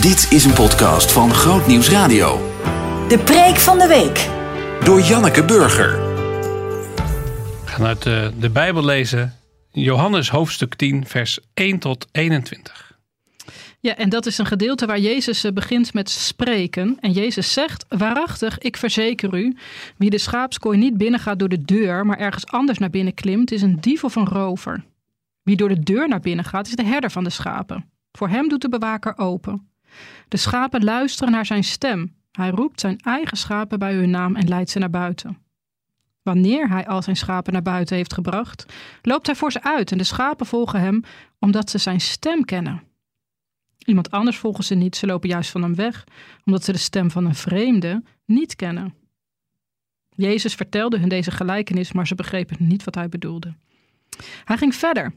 Dit is een podcast van Groot Nieuws Radio. De preek van de week. Door Janneke Burger. We gaan uit de, de Bijbel lezen. Johannes hoofdstuk 10, vers 1 tot 21. Ja, en dat is een gedeelte waar Jezus eh, begint met spreken. En Jezus zegt: Waarachtig, ik verzeker u, wie de schaapskooi niet binnengaat door de deur, maar ergens anders naar binnen klimt, is een dief of een rover. Wie door de deur naar binnen gaat, is de herder van de schapen. Voor hem doet de bewaker open. De schapen luisteren naar zijn stem. Hij roept zijn eigen schapen bij hun naam en leidt ze naar buiten. Wanneer hij al zijn schapen naar buiten heeft gebracht, loopt hij voor ze uit en de schapen volgen hem omdat ze zijn stem kennen. Iemand anders volgen ze niet, ze lopen juist van hem weg, omdat ze de stem van een vreemde niet kennen. Jezus vertelde hun deze gelijkenis, maar ze begrepen niet wat hij bedoelde. Hij ging verder.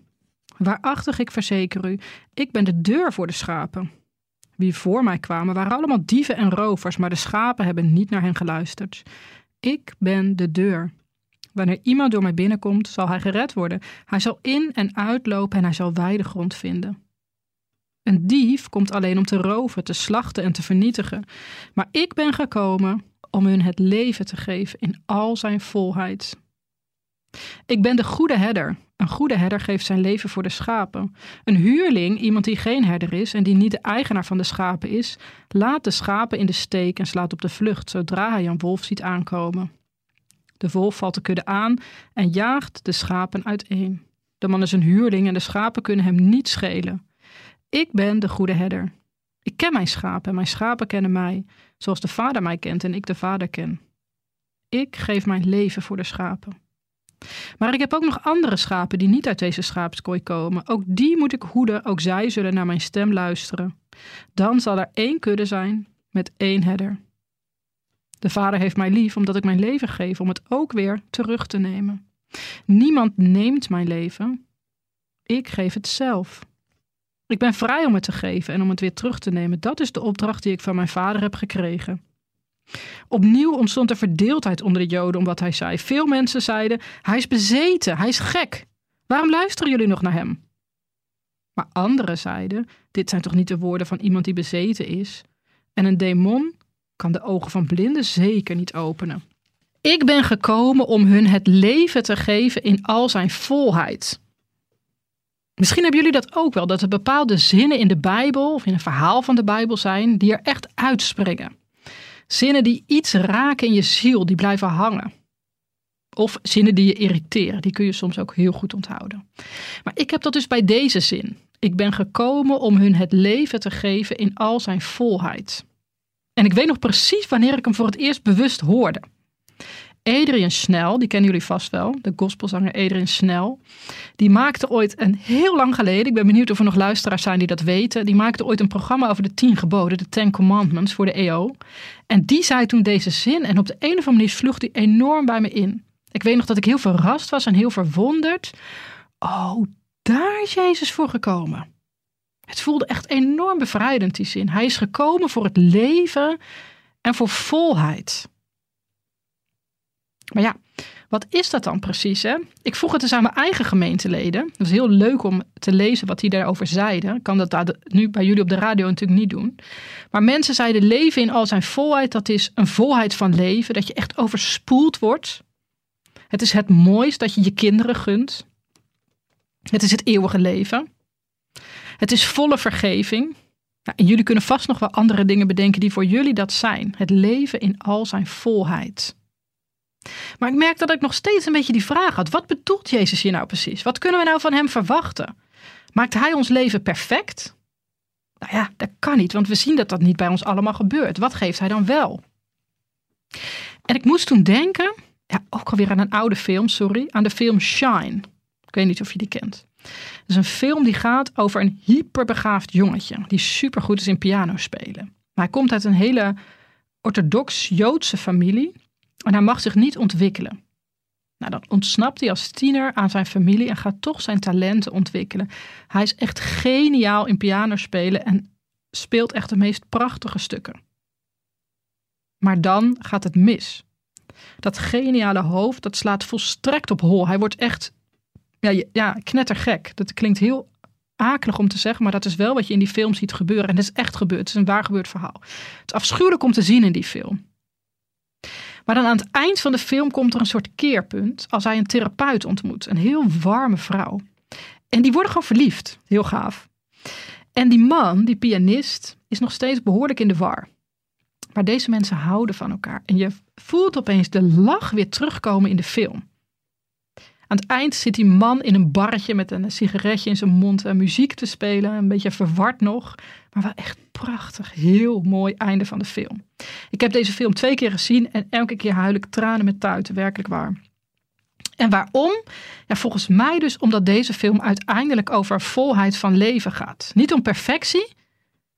Waarachtig, ik verzeker u, ik ben de deur voor de schapen. Wie voor mij kwamen waren allemaal dieven en rovers, maar de schapen hebben niet naar hen geluisterd. Ik ben de deur. Wanneer iemand door mij binnenkomt, zal hij gered worden. Hij zal in en uitlopen en hij zal wijde grond vinden. Een dief komt alleen om te roven, te slachten en te vernietigen. Maar ik ben gekomen om hun het leven te geven in al zijn volheid. Ik ben de goede herder. Een goede herder geeft zijn leven voor de schapen. Een huurling, iemand die geen herder is en die niet de eigenaar van de schapen is, laat de schapen in de steek en slaat op de vlucht zodra hij een wolf ziet aankomen. De wolf valt de kudde aan en jaagt de schapen uiteen. De man is een huurling en de schapen kunnen hem niet schelen. Ik ben de goede herder. Ik ken mijn schapen en mijn schapen kennen mij, zoals de vader mij kent en ik de vader ken. Ik geef mijn leven voor de schapen. Maar ik heb ook nog andere schapen die niet uit deze schaapskooi komen. Ook die moet ik hoeden, ook zij zullen naar mijn stem luisteren. Dan zal er één kudde zijn met één herder. De Vader heeft mij lief omdat ik mijn leven geef om het ook weer terug te nemen. Niemand neemt mijn leven. Ik geef het zelf. Ik ben vrij om het te geven en om het weer terug te nemen. Dat is de opdracht die ik van mijn vader heb gekregen. Opnieuw ontstond er verdeeldheid onder de Joden om wat hij zei. Veel mensen zeiden: Hij is bezeten, hij is gek. Waarom luisteren jullie nog naar hem? Maar anderen zeiden: Dit zijn toch niet de woorden van iemand die bezeten is? En een demon kan de ogen van blinden zeker niet openen. Ik ben gekomen om hun het leven te geven in al zijn volheid. Misschien hebben jullie dat ook wel, dat er bepaalde zinnen in de Bijbel of in een verhaal van de Bijbel zijn die er echt uitspringen. Zinnen die iets raken in je ziel, die blijven hangen. Of zinnen die je irriteren, die kun je soms ook heel goed onthouden. Maar ik heb dat dus bij deze zin. Ik ben gekomen om hun het leven te geven in al zijn volheid. En ik weet nog precies wanneer ik hem voor het eerst bewust hoorde. Adrian Snell, die kennen jullie vast wel, de gospelzanger Adrian Snell. Die maakte ooit een heel lang geleden, ik ben benieuwd of er nog luisteraars zijn die dat weten. Die maakte ooit een programma over de tien geboden, de Ten Commandments voor de EO. En die zei toen deze zin en op de een of andere manier sloeg die enorm bij me in. Ik weet nog dat ik heel verrast was en heel verwonderd. Oh, daar is Jezus voor gekomen. Het voelde echt enorm bevrijdend, die zin. Hij is gekomen voor het leven en voor volheid. Maar ja, wat is dat dan precies? Hè? Ik vroeg het eens aan mijn eigen gemeenteleden. Het was heel leuk om te lezen wat die daarover zeiden. Ik kan dat nu bij jullie op de radio natuurlijk niet doen. Maar mensen zeiden leven in al zijn volheid. Dat is een volheid van leven. Dat je echt overspoeld wordt. Het is het mooist dat je je kinderen gunt. Het is het eeuwige leven. Het is volle vergeving. Nou, en jullie kunnen vast nog wel andere dingen bedenken die voor jullie dat zijn. Het leven in al zijn volheid. Maar ik merk dat ik nog steeds een beetje die vraag had. Wat bedoelt Jezus hier nou precies? Wat kunnen we nou van hem verwachten? Maakt hij ons leven perfect? Nou ja, dat kan niet, want we zien dat dat niet bij ons allemaal gebeurt. Wat geeft hij dan wel? En ik moest toen denken, ja, ook alweer aan een oude film, sorry, aan de film Shine. Ik weet niet of je die kent. Het is een film die gaat over een hyperbegaafd jongetje die supergoed is in piano spelen. Maar hij komt uit een hele orthodox Joodse familie en hij mag zich niet ontwikkelen. Nou, dan ontsnapt hij als tiener aan zijn familie en gaat toch zijn talenten ontwikkelen. Hij is echt geniaal in piano spelen en speelt echt de meest prachtige stukken. Maar dan gaat het mis. Dat geniale hoofd, dat slaat volstrekt op hol. Hij wordt echt ja, ja, knettergek. Dat klinkt heel akelig om te zeggen, maar dat is wel wat je in die film ziet gebeuren. En dat is echt gebeurd. Het is een waar gebeurd verhaal. Het is afschuwelijk om te zien in die film. Maar dan aan het eind van de film komt er een soort keerpunt als hij een therapeut ontmoet. Een heel warme vrouw. En die worden gewoon verliefd. Heel gaaf. En die man, die pianist, is nog steeds behoorlijk in de war. Maar deze mensen houden van elkaar. En je voelt opeens de lach weer terugkomen in de film. Aan het eind zit die man in een barretje met een sigaretje in zijn mond en muziek te spelen. Een beetje verward nog. Maar wel echt prachtig. Heel mooi einde van de film. Ik heb deze film twee keer gezien en elke keer huil ik tranen met tuiten. Werkelijk waar. En waarom? Ja, volgens mij dus omdat deze film uiteindelijk over volheid van leven gaat. Niet om perfectie,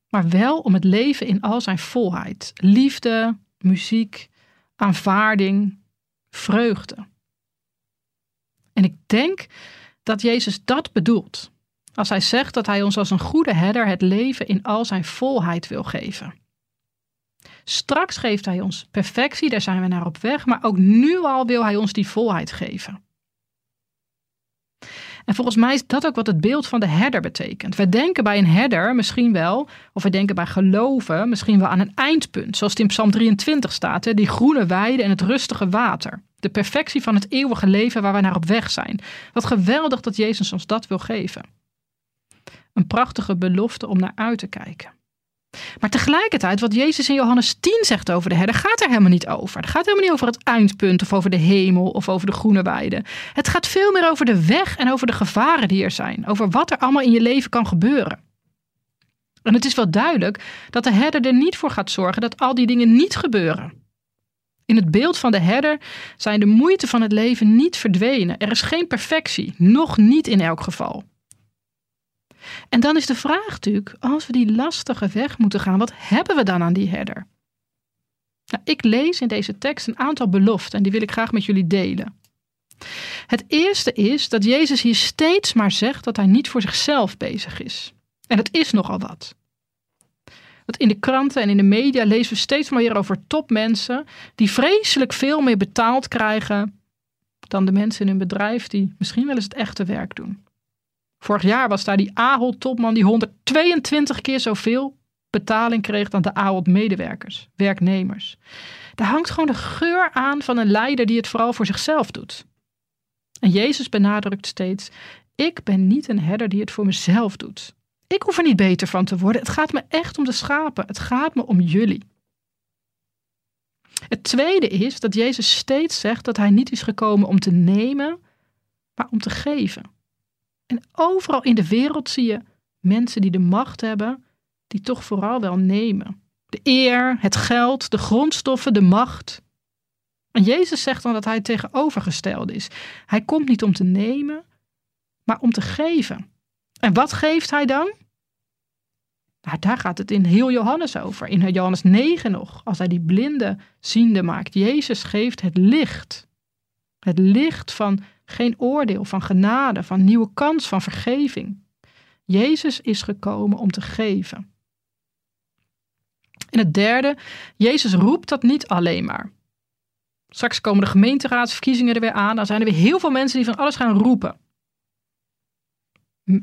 maar wel om het leven in al zijn volheid. Liefde, muziek, aanvaarding, vreugde. En ik denk dat Jezus dat bedoelt als hij zegt dat hij ons als een goede herder het leven in al zijn volheid wil geven. Straks geeft hij ons perfectie, daar zijn we naar op weg, maar ook nu al wil hij ons die volheid geven. En volgens mij is dat ook wat het beeld van de herder betekent. We denken bij een herder misschien wel, of we denken bij geloven misschien wel aan een eindpunt, zoals het in Psalm 23 staat, hè, die groene weide en het rustige water. De perfectie van het eeuwige leven waar we naar op weg zijn. Wat geweldig dat Jezus ons dat wil geven. Een prachtige belofte om naar uit te kijken. Maar tegelijkertijd, wat Jezus in Johannes 10 zegt over de herder, gaat er helemaal niet over. Het gaat helemaal niet over het eindpunt of over de hemel of over de groene weide. Het gaat veel meer over de weg en over de gevaren die er zijn. Over wat er allemaal in je leven kan gebeuren. En het is wel duidelijk dat de herder er niet voor gaat zorgen dat al die dingen niet gebeuren. In het beeld van de herder zijn de moeite van het leven niet verdwenen. Er is geen perfectie, nog niet in elk geval. En dan is de vraag natuurlijk, als we die lastige weg moeten gaan, wat hebben we dan aan die herder? Nou, ik lees in deze tekst een aantal beloften en die wil ik graag met jullie delen. Het eerste is dat Jezus hier steeds maar zegt dat hij niet voor zichzelf bezig is. En dat is nogal wat. Want in de kranten en in de media lezen we steeds maar weer over topmensen die vreselijk veel meer betaald krijgen dan de mensen in hun bedrijf die misschien wel eens het echte werk doen. Vorig jaar was daar die Ahold-topman die 122 keer zoveel betaling kreeg dan de Ahold-medewerkers, werknemers. Daar hangt gewoon de geur aan van een leider die het vooral voor zichzelf doet. En Jezus benadrukt steeds: Ik ben niet een herder die het voor mezelf doet. Ik hoef er niet beter van te worden. Het gaat me echt om de schapen. Het gaat me om jullie. Het tweede is dat Jezus steeds zegt dat hij niet is gekomen om te nemen, maar om te geven. En overal in de wereld zie je mensen die de macht hebben, die toch vooral wel nemen. De eer, het geld, de grondstoffen, de macht. En Jezus zegt dan dat hij tegenovergesteld is. Hij komt niet om te nemen, maar om te geven. En wat geeft hij dan? Nou, daar gaat het in heel Johannes over. In Johannes 9 nog, als hij die blinde ziende maakt. Jezus geeft het licht. Het licht van geen oordeel, van genade, van nieuwe kans, van vergeving. Jezus is gekomen om te geven. En het derde, Jezus roept dat niet alleen maar. Straks komen de gemeenteraadsverkiezingen er weer aan. Dan zijn er weer heel veel mensen die van alles gaan roepen.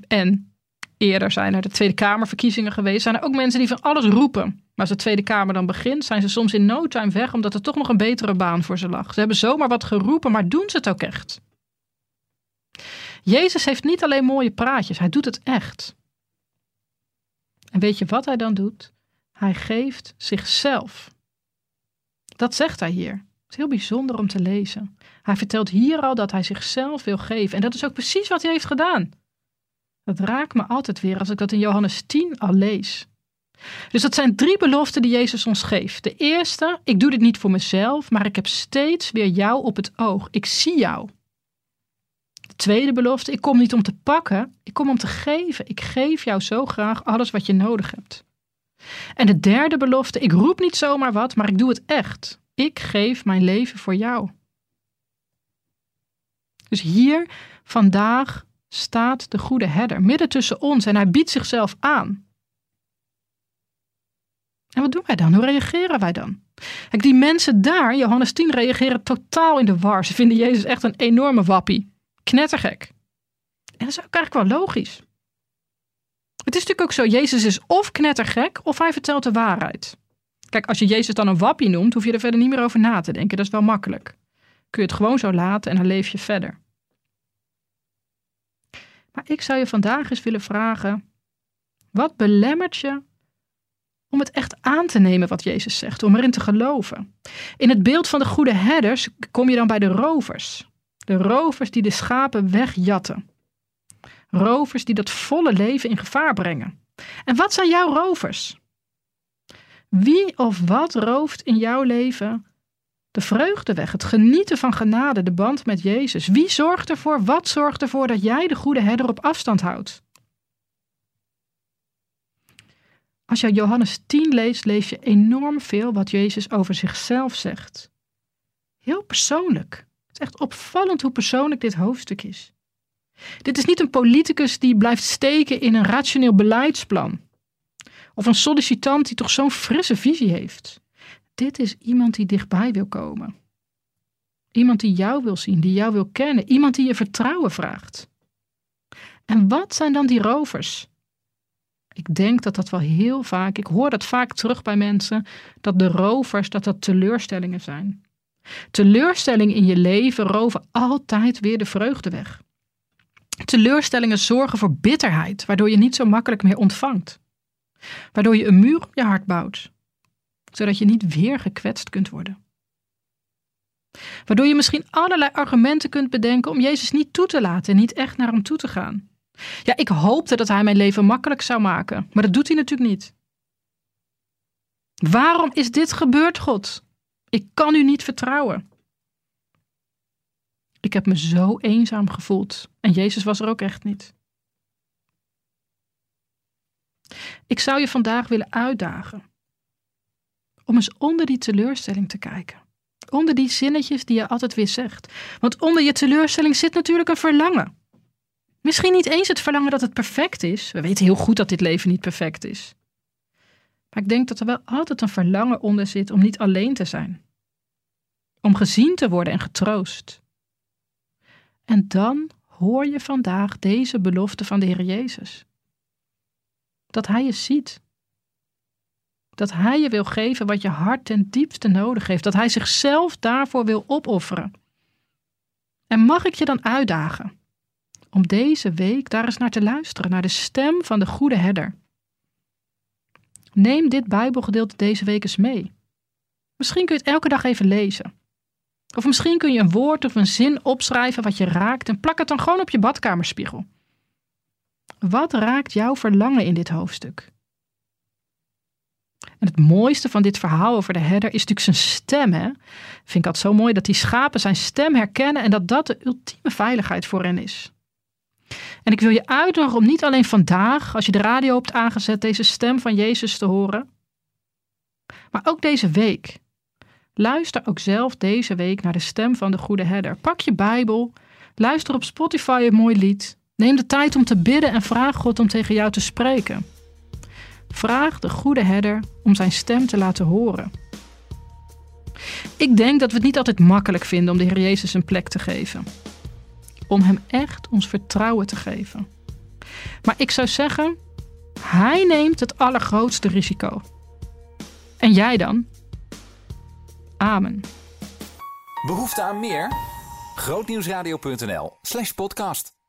En eerder zijn er de Tweede Kamerverkiezingen geweest. Zijn er ook mensen die van alles roepen. Maar als de Tweede Kamer dan begint, zijn ze soms in no time weg, omdat er toch nog een betere baan voor ze lag. Ze hebben zomaar wat geroepen, maar doen ze het ook echt? Jezus heeft niet alleen mooie praatjes, hij doet het echt. En weet je wat hij dan doet? Hij geeft zichzelf. Dat zegt hij hier. Het is heel bijzonder om te lezen. Hij vertelt hier al dat hij zichzelf wil geven. En dat is ook precies wat hij heeft gedaan. Dat raakt me altijd weer als ik dat in Johannes 10 al lees. Dus dat zijn drie beloften die Jezus ons geeft. De eerste, ik doe dit niet voor mezelf, maar ik heb steeds weer jou op het oog. Ik zie jou. De tweede belofte, ik kom niet om te pakken, ik kom om te geven. Ik geef jou zo graag alles wat je nodig hebt. En de derde belofte, ik roep niet zomaar wat, maar ik doe het echt. Ik geef mijn leven voor jou. Dus hier vandaag staat de goede herder midden tussen ons en hij biedt zichzelf aan. En wat doen wij dan? Hoe reageren wij dan? Kijk, die mensen daar, Johannes 10, reageren totaal in de war. Ze vinden Jezus echt een enorme wappie. Knettergek. En dat is ook eigenlijk wel logisch. Het is natuurlijk ook zo, Jezus is of knettergek of hij vertelt de waarheid. Kijk, als je Jezus dan een wappie noemt, hoef je er verder niet meer over na te denken. Dat is wel makkelijk. Kun je het gewoon zo laten en dan leef je verder. Maar ik zou je vandaag eens willen vragen: wat belemmert je om het echt aan te nemen wat Jezus zegt, om erin te geloven? In het beeld van de goede herders kom je dan bij de rovers. De rovers die de schapen wegjatten. Rovers die dat volle leven in gevaar brengen. En wat zijn jouw rovers? Wie of wat rooft in jouw leven de vreugde weg, het genieten van genade, de band met Jezus? Wie zorgt ervoor, wat zorgt ervoor dat jij de goede herder op afstand houdt? Als je Johannes 10 leest, lees je enorm veel wat Jezus over zichzelf zegt. Heel persoonlijk. Echt opvallend hoe persoonlijk dit hoofdstuk is. Dit is niet een politicus die blijft steken in een rationeel beleidsplan. Of een sollicitant die toch zo'n frisse visie heeft. Dit is iemand die dichtbij wil komen. Iemand die jou wil zien, die jou wil kennen. Iemand die je vertrouwen vraagt. En wat zijn dan die rovers? Ik denk dat dat wel heel vaak, ik hoor dat vaak terug bij mensen, dat de rovers, dat dat teleurstellingen zijn. Teleurstellingen in je leven roven altijd weer de vreugde weg. Teleurstellingen zorgen voor bitterheid, waardoor je niet zo makkelijk meer ontvangt. Waardoor je een muur op je hart bouwt, zodat je niet weer gekwetst kunt worden. Waardoor je misschien allerlei argumenten kunt bedenken om Jezus niet toe te laten en niet echt naar hem toe te gaan. Ja, ik hoopte dat hij mijn leven makkelijk zou maken, maar dat doet hij natuurlijk niet. Waarom is dit gebeurd, God? Ik kan u niet vertrouwen. Ik heb me zo eenzaam gevoeld en Jezus was er ook echt niet. Ik zou je vandaag willen uitdagen om eens onder die teleurstelling te kijken. Onder die zinnetjes die je altijd weer zegt. Want onder je teleurstelling zit natuurlijk een verlangen. Misschien niet eens het verlangen dat het perfect is. We weten heel goed dat dit leven niet perfect is. Maar ik denk dat er wel altijd een verlangen onder zit om niet alleen te zijn. Om gezien te worden en getroost. En dan hoor je vandaag deze belofte van de Heer Jezus. Dat Hij je ziet. Dat Hij je wil geven wat je hart ten diepste nodig heeft. Dat Hij zichzelf daarvoor wil opofferen. En mag ik je dan uitdagen om deze week daar eens naar te luisteren, naar de stem van de goede herder. Neem dit Bijbelgedeelte deze week eens mee. Misschien kun je het elke dag even lezen. Of misschien kun je een woord of een zin opschrijven wat je raakt en plak het dan gewoon op je badkamerspiegel. Wat raakt jouw verlangen in dit hoofdstuk? En het mooiste van dit verhaal over de herder is natuurlijk zijn stem. Hè? Vind ik dat zo mooi dat die schapen zijn stem herkennen en dat dat de ultieme veiligheid voor hen is. En ik wil je uitnodigen om niet alleen vandaag, als je de radio hebt aangezet, deze stem van Jezus te horen, maar ook deze week. Luister ook zelf deze week naar de stem van de goede herder. Pak je Bijbel, luister op Spotify een mooi lied. Neem de tijd om te bidden en vraag God om tegen jou te spreken. Vraag de goede herder om zijn stem te laten horen. Ik denk dat we het niet altijd makkelijk vinden om de Heer Jezus een plek te geven. Om Hem echt ons vertrouwen te geven. Maar ik zou zeggen, Hij neemt het allergrootste risico. En jij dan? Amen. Behoefte aan meer? Grootnieuwsradio.nl slash podcast.